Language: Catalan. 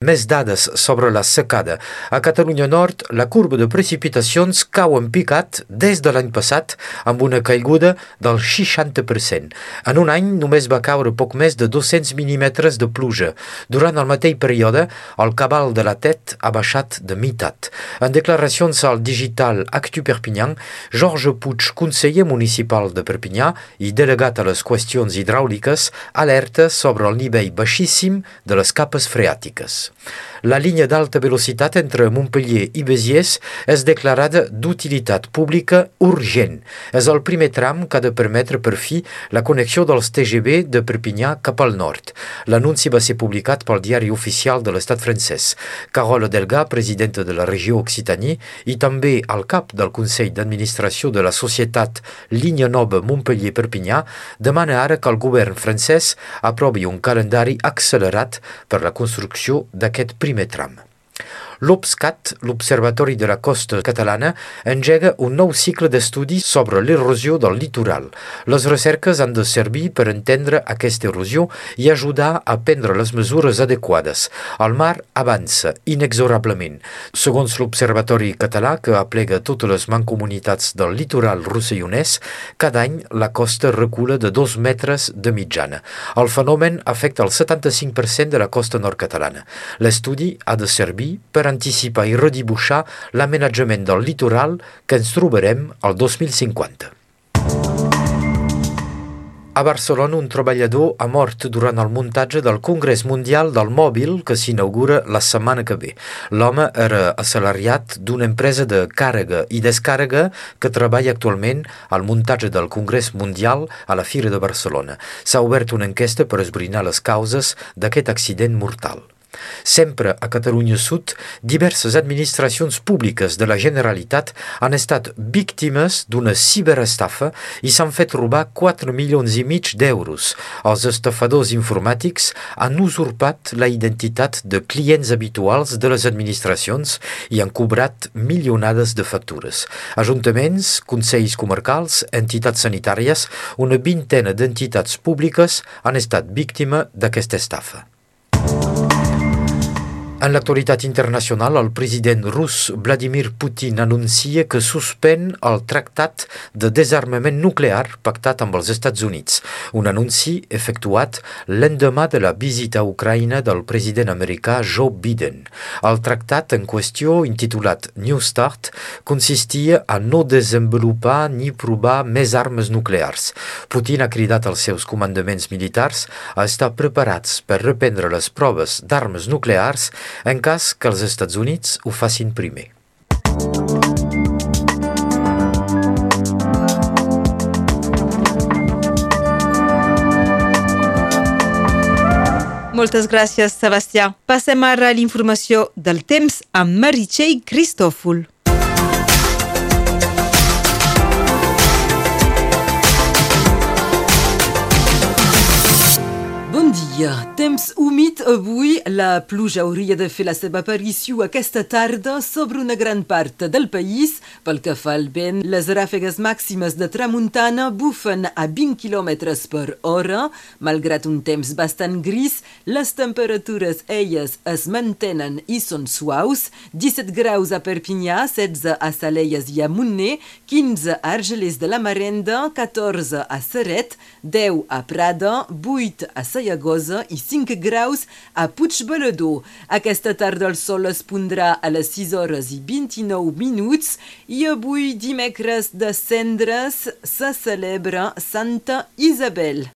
Més dades sobre la secada. A Catalunya Nord, la curva de precipitacions cau en picat des de l'any passat amb una caiguda del 60%. En un any només va caure poc més de 200 mm de pluja. Durant el mateix període, el cabal de la TET ha baixat de meitat. En declaracions al digital Actu Perpignan, Georges Puig, conseller municipal de Perpinyà i delegat a les qüestions hidràuliques, alerta sobre el nivell baixíssim de les capes freàtiques. La línia d'alta velocitat entre Montpellier i Béziers és declarada d'utilitat pública urgent. És el primer tram que ha de permetre per fi la connexió dels TGV de Perpinyà cap al nord. L'anunci va ser publicat pel diari oficial de l'estat francès. Carole Delga, presidenta de la regió Occitanie i també al cap del Consell d'Administració de la Societat Línia Nova Montpellier-Perpinyà, demana ara que el govern francès aprovi un calendari accelerat per la construcció d'aquest primer tram. L'OPSCAT, l'Observatori de la Costa Catalana, engega un nou cicle d'estudis sobre l'erosió del litoral. Les recerques han de servir per entendre aquesta erosió i ajudar a prendre les mesures adequades. El mar avança inexorablement. Segons l'Observatori català, que aplega totes les mancomunitats del litoral rossellonès, cada any la costa recula de dos metres de mitjana. El fenomen afecta el 75% de la costa nord-catalana. L'estudi ha de servir per anticipar i redibuixar l'amenatjament del litoral que ens trobarem al 2050. A Barcelona, un treballador ha mort durant el muntatge del Congrés Mundial del Mòbil que s'inaugura la setmana que ve. L'home era assalariat d'una empresa de càrrega i descàrrega que treballa actualment al muntatge del Congrés Mundial a la Fira de Barcelona. S'ha obert una enquesta per esbrinar les causes d'aquest accident mortal. Sempre a Catalunya Sud, diverses administracions públiques de la Generalitat han estat víctimes d'una ciberestafa i s'han fet robar 4 milions i mig d'euros. Els estafadors informàtics han usurpat la identitat de clients habituals de les administracions i han cobrat milionades de factures. Ajuntaments, consells comarcals, entitats sanitàries, una vintena d'entitats públiques han estat víctima d'aquesta estafa. En l'actualitat internacional, el president rus Vladimir Putin anuncia que suspèn el tractat de desarmament nuclear pactat amb els Estats Units, un anunci efectuat l'endemà de la visita a Ucraïna del president americà Joe Biden. El tractat en qüestió, intitulat New Start, consistia a no desenvolupar ni provar més armes nuclears. Putin ha cridat als seus comandaments militars a estar preparats per reprendre les proves d'armes nuclears en cas que els Estats Units ho facin primer. Moltes gràcies, Sebastià. Passem ara a l'informació del temps amb Meritxell Cristòfol. Dia. Temps humit avui. La pluja hauria de fer la seva aparició aquesta tarda sobre una gran part del país. Pel que fa al vent, les ràfegues màximes de tramuntana bufen a 20 km per hora. Malgrat un temps bastant gris, les temperatures, elles, es mantenen i són suaus. 17 graus a Perpinyà, 16 a Salelles i a Montner, 15 a Argelers de la Marenda, 14 a Serret, 10 a Prada, 8 a Sayagosa, 11 i 5 graus a Puigbalador. Aquesta tarda el sol es pondrà a les 6 hores i 29 minuts i avui dimecres de cendres se celebra Santa Isabel.